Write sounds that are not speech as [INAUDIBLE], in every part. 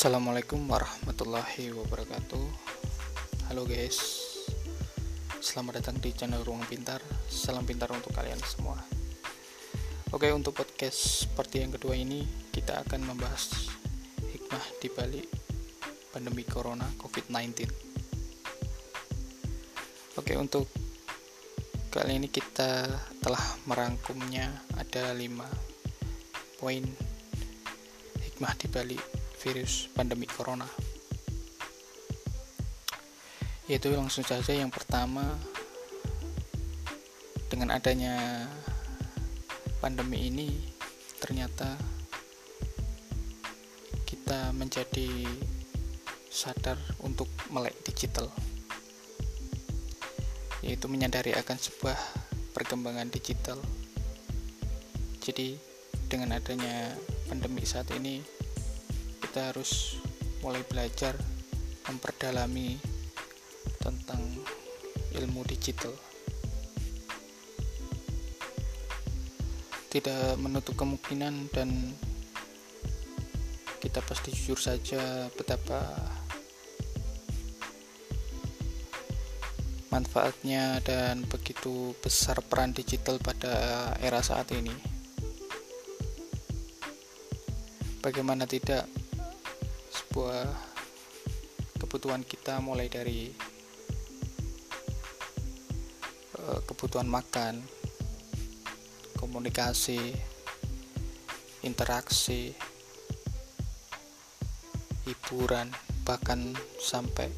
Assalamualaikum warahmatullahi wabarakatuh. Halo guys Selamat datang di channel Ruang Pintar. Salam pintar untuk kalian semua. Oke untuk podcast seperti yang kedua ini Kita akan membahas hikmah di balik pandemi corona COVID-19 Oke untuk kali ini kita telah merangkumnya Ada 5 poin hikmah di balik virus pandemi corona. Yaitu langsung saja yang pertama dengan adanya pandemi ini ternyata kita menjadi sadar untuk melek digital yaitu menyadari akan sebuah perkembangan digital. Jadi dengan adanya pandemi saat ini kita harus mulai belajar memperdalami tentang ilmu digital. Tidak menutup kemungkinan dan kita pasti jujur saja betapa manfaatnya dan begitu besar peran digital pada era saat ini. Bagaimana tidak sebuah kebutuhan kita mulai dari uh, kebutuhan makan, komunikasi, interaksi, hiburan, bahkan sampai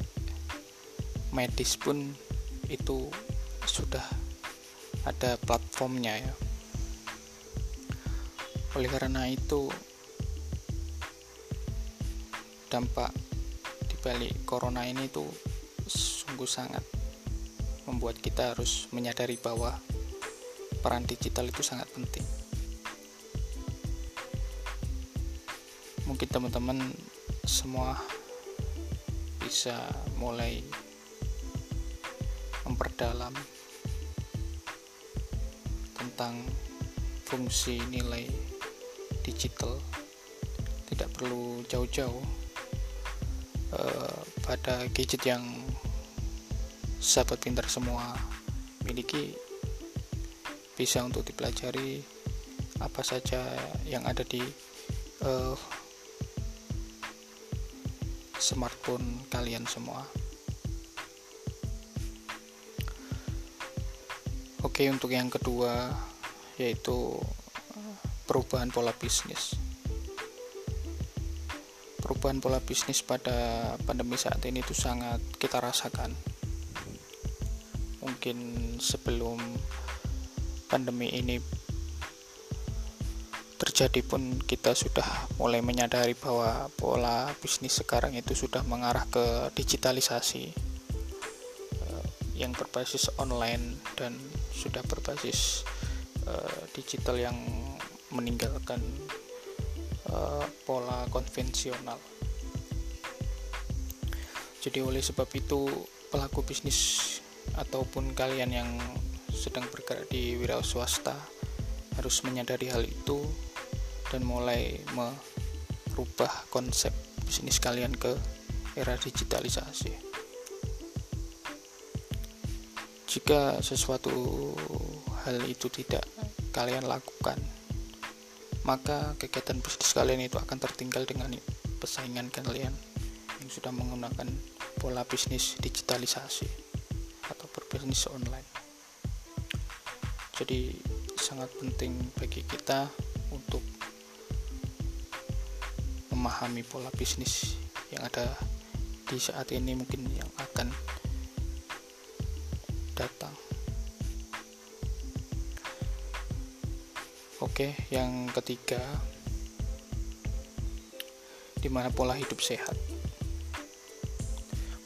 medis pun itu sudah ada platformnya ya. Oleh karena itu dampak dibalik corona ini tuh sungguh sangat membuat kita harus menyadari bahwa peran digital itu sangat penting. Mungkin teman-teman semua bisa mulai memperdalam tentang fungsi nilai digital tidak perlu jauh-jauh pada gadget yang sahabat pintar semua miliki bisa untuk dipelajari apa saja yang ada di uh, smartphone kalian semua. Oke, untuk yang kedua yaitu eh, perubahan pola bisnis perubahan pola bisnis pada pandemi saat ini itu sangat kita rasakan. Mungkin sebelum pandemi ini terjadi pun kita sudah mulai menyadari bahwa pola bisnis sekarang itu sudah mengarah ke digitalisasi eh, yang berbasis online dan sudah berbasis uh, digital yang meninggalkan uh, pola konvensional. Jadi oleh sebab itu pelaku bisnis ataupun kalian yang sedang bergerak di wira swasta harus menyadari hal itu dan mulai merubah konsep bisnis kalian ke era digitalisasi. Jika sesuatu hal itu tidak kalian lakukan, maka kegiatan bisnis kalian itu akan tertinggal dengan persaingan kalian yang sudah menggunakan pola bisnis digitalisasi atau berbisnis online. Jadi sangat penting bagi kita untuk memahami pola bisnis yang ada di saat ini mungkin yang akan Oke, yang ketiga, di mana pola hidup sehat.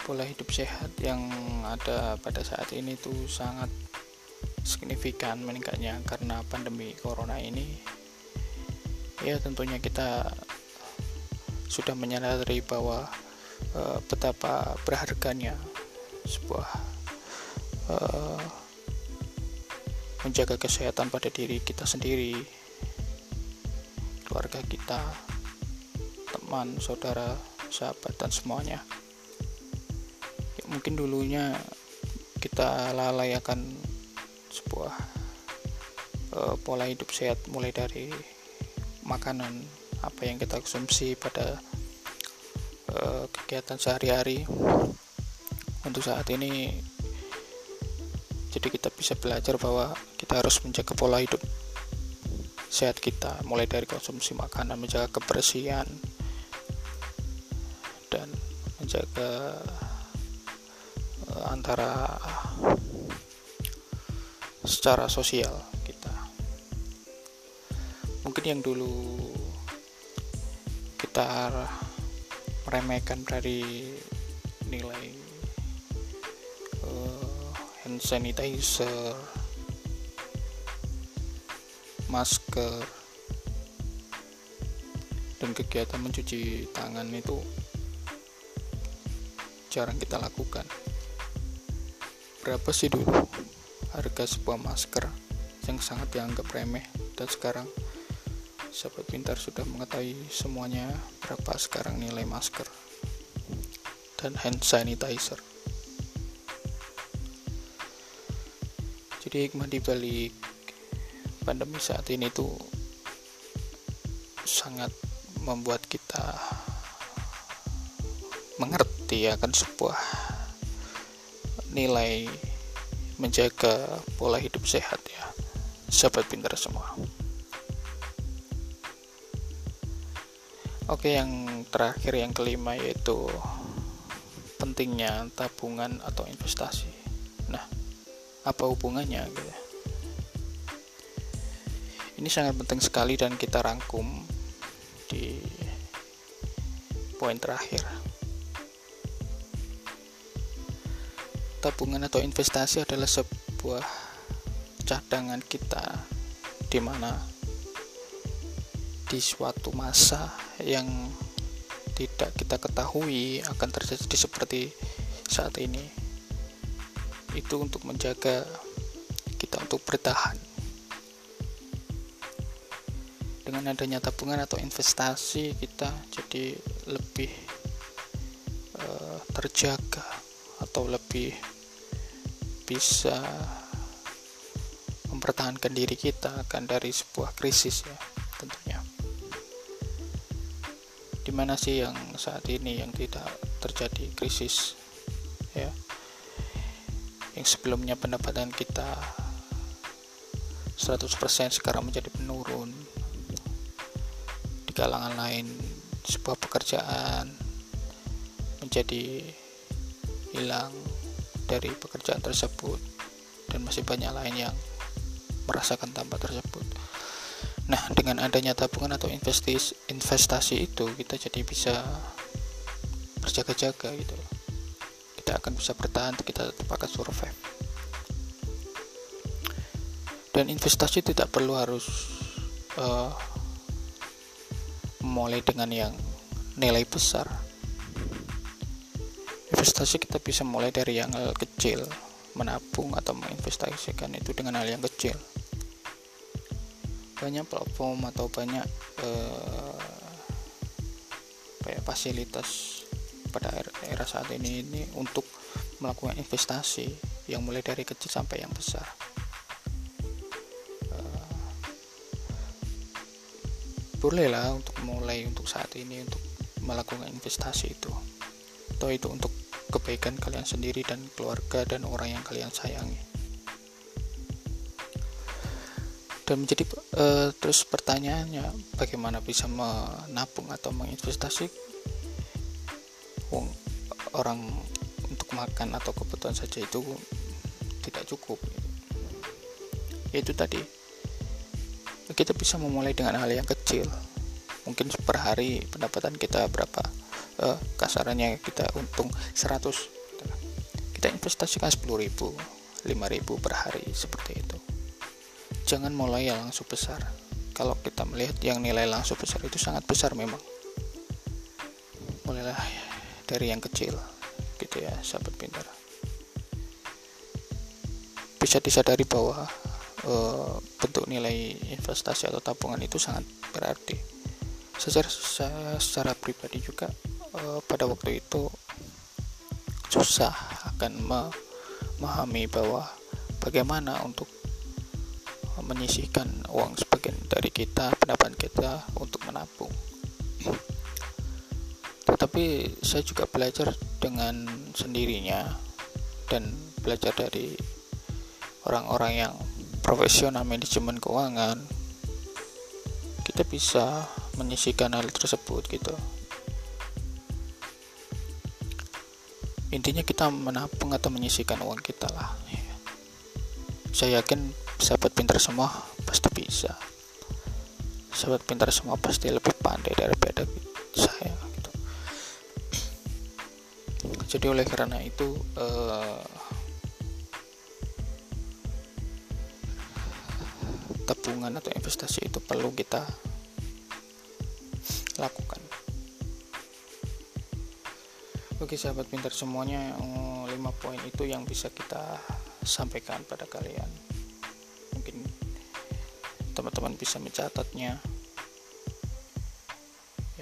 Pola hidup sehat yang ada pada saat ini tuh sangat signifikan meningkatnya karena pandemi corona ini. Ya, tentunya kita sudah menyadari bahwa e, betapa berharganya sebuah e, menjaga kesehatan pada diri kita sendiri, keluarga kita, teman, saudara, sahabat dan semuanya. Ya, mungkin dulunya kita lalai akan sebuah uh, pola hidup sehat mulai dari makanan apa yang kita konsumsi pada uh, kegiatan sehari-hari. Untuk saat ini jadi kita bisa belajar bahwa kita harus menjaga pola hidup sehat kita mulai dari konsumsi makanan menjaga kebersihan dan menjaga uh, antara secara sosial kita. Mungkin yang dulu kita meremehkan dari nilai sanitizer masker dan kegiatan mencuci tangan itu jarang kita lakukan. Berapa sih dulu harga sebuah masker yang sangat dianggap remeh? Dan sekarang sahabat pintar sudah mengetahui semuanya berapa sekarang nilai masker dan hand sanitizer jadi hikmah dibalik pandemi saat ini tuh sangat membuat kita mengerti akan sebuah nilai menjaga pola hidup sehat ya sahabat pintar semua Oke, yang terakhir yang kelima yaitu pentingnya tabungan atau investasi. Apa hubungannya gitu? Ini sangat penting sekali dan kita rangkum di poin terakhir. Tabungan atau investasi adalah sebuah cadangan kita di mana di suatu masa yang tidak kita ketahui akan terjadi seperti saat ini itu untuk menjaga kita untuk bertahan. Dengan adanya tabungan atau investasi kita jadi lebih uh, terjaga atau lebih bisa mempertahankan diri kita akan dari sebuah krisis ya tentunya. Di mana sih yang saat ini yang tidak terjadi krisis ya yang sebelumnya pendapatan kita 100% sekarang menjadi menurun di kalangan lain sebuah pekerjaan menjadi hilang dari pekerjaan tersebut dan masih banyak lain yang merasakan tanpa tersebut. Nah, dengan adanya tabungan atau investasi, investasi itu kita jadi bisa berjaga-jaga gitu Kita akan bisa bertahan, kita tetap akan survive. Dan investasi tidak perlu harus uh, mulai dengan yang nilai besar. Investasi kita bisa mulai dari yang kecil, menabung atau menginvestasikan itu dengan hal yang kecil banyak platform atau banyak eh, kayak fasilitas pada era saat ini ini untuk melakukan investasi yang mulai dari kecil sampai yang besar. Eh, bolehlah untuk mulai untuk saat ini untuk melakukan investasi itu. Atau itu untuk kebaikan kalian sendiri dan keluarga dan orang yang kalian sayangi. Dan menjadi uh, terus pertanyaannya bagaimana bisa menabung atau menginvestasi orang untuk makan atau kebutuhan saja itu tidak cukup. Itu tadi kita bisa memulai dengan hal yang kecil. Mungkin per hari pendapatan kita berapa uh, kasarannya kita untung 100 kita investasikan 10.000 5.000 per hari seperti itu. Jangan mulai yang langsung besar. Kalau kita melihat yang nilai langsung besar itu sangat besar memang dari yang kecil gitu ya sahabat pintar. Bisa disadari bahwa e, bentuk nilai investasi atau tabungan itu sangat berarti. Secara saya secara pribadi juga e, pada waktu itu susah akan memahami bahwa bagaimana untuk menyisihkan uang sebagian dari kita pendapat kita untuk menabung tetapi saya juga belajar dengan sendirinya dan belajar dari orang-orang yang profesional manajemen keuangan. Kita bisa menyisihkan hal tersebut gitu. Intinya kita menabung atau menyisihkan uang kita lah saya yakin sahabat pintar semua pasti bisa. Sahabat pintar semua pasti lebih pandai daripada oleh karena itu eh, tabungan atau investasi itu perlu kita lakukan. Oke sahabat pintar semuanya 5 poin itu yang bisa kita sampaikan pada kalian. Mungkin teman-teman bisa mencatatnya.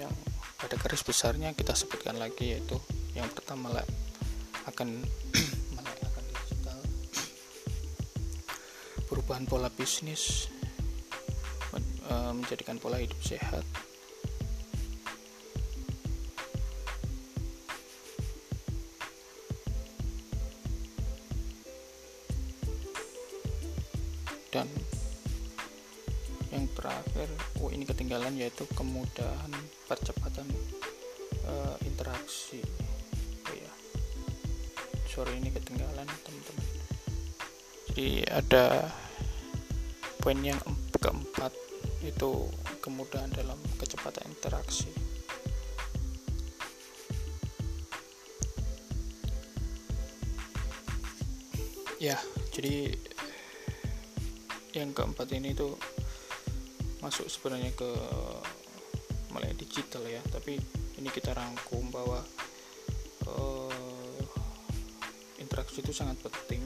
Yang pada garis besarnya kita sebutkan lagi yaitu yang pertama lah akan [CLEARS THROAT] akan digital. Perubahan pola bisnis eh, menjadikan pola hidup sehat. Dan yang terakhir oh ini ketinggalan yaitu kemudahan percepatan uh, interaksi sorry ini ketinggalan teman-teman. Jadi ada poin yang keempat itu kemudahan dalam kecepatan interaksi. Ya jadi yang keempat ini tuh masuk sebenarnya ke mulai digital ya tapi ini kita rangkum bahwa itu sangat penting.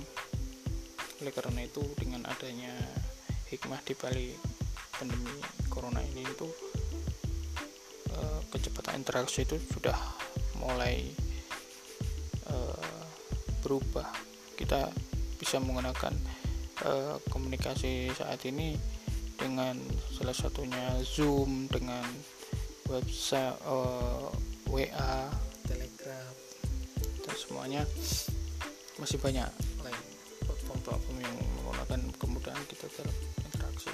Oleh karena itu dengan adanya hikmah di balik pandemi corona ini itu uh, kecepatan interaksi itu sudah mulai uh, berubah. Kita bisa menggunakan uh, komunikasi saat ini dengan salah satunya Zoom dengan website uh, eh, WA, Telegram. dan semuanya masih banyak lain platform-platform yang menggunakan kemudahan kita dalam interaksi.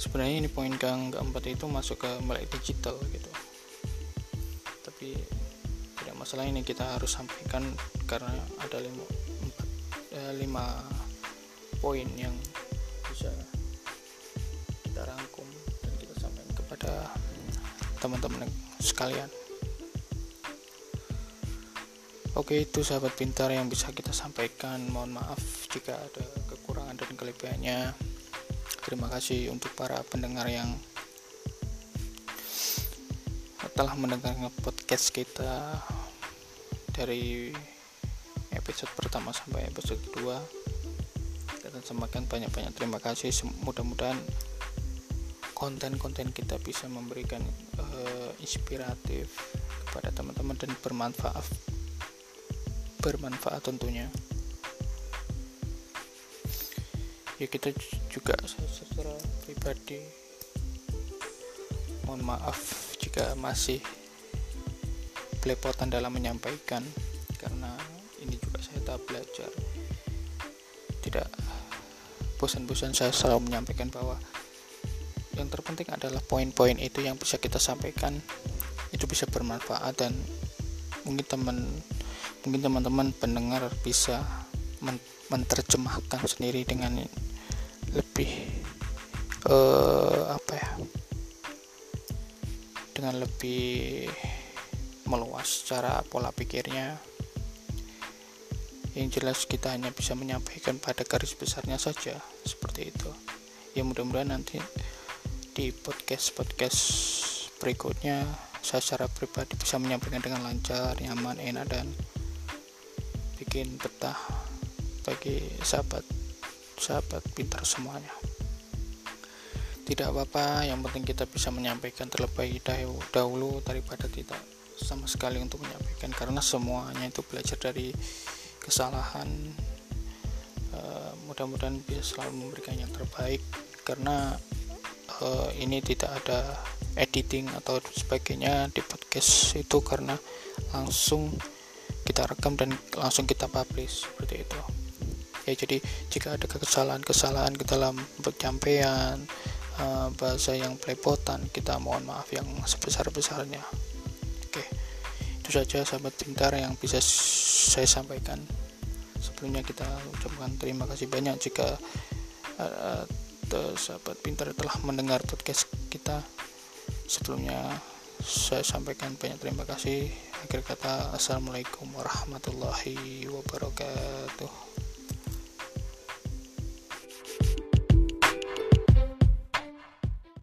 Sebenarnya ini poin yang keempat itu masuk ke melek digital gitu. Tapi tidak masalah ini kita harus sampaikan karena ada lima ada lima poin yang bisa kita rangkum dan kita sampaikan kepada teman-teman sekalian Oke itu sahabat pintar yang bisa kita sampaikan. Mohon maaf jika ada kekurangan dan kelebihannya. Terima kasih untuk para pendengar yang telah mendengarkan podcast kita dari episode pertama sampai episode kedua. Dan semakin banyak-banyak terima kasih. Mudah-mudahan konten-konten kita bisa memberikan uh, inspiratif kepada teman-teman dan bermanfaat bermanfaat tentunya. Ya kita juga secara pribadi mohon maaf jika masih belepotan dalam menyampaikan karena ini juga saya tak belajar. Tidak bosan-bosan saya selalu menyampaikan bahwa yang terpenting adalah poin-poin itu yang bisa kita sampaikan itu bisa bermanfaat dan mungkin teman mungkin teman-teman pendengar bisa men menerjemahkan sendiri dengan lebih uh, apa ya? Dengan lebih meluas cara pola pikirnya. Yang jelas kita hanya bisa menyampaikan pada garis besarnya saja seperti itu. Ya mudah-mudahan nanti di podcast-podcast berikutnya saya secara pribadi bisa menyampaikan dengan lancar, nyaman, enak dan bikin betah bagi sahabat sahabat pintar semuanya. Tidak apa-apa yang penting kita bisa menyampaikan terlebih dahulu daripada tidak sama sekali untuk menyampaikan karena semuanya itu belajar dari kesalahan. Uh, mudah-mudahan bisa selalu memberikan yang terbaik karena uh, ini tidak ada editing atau sebagainya di podcast itu karena langsung kita rekam dan langsung kita publish seperti itu. Ya jadi jika ada kesalahan-kesalahan ke dalam penyampaian uh, bahasa yang pelepotan kita mohon maaf yang sebesar-besarnya. Oke itu saja sahabat pintar yang bisa saya sampaikan. Sebelumnya kita ucapkan terima kasih banyak jika uh, sahabat pintar telah mendengar podcast kita. Sebelumnya saya sampaikan banyak terima kasih akhir kata assalamualaikum warahmatullahi wabarakatuh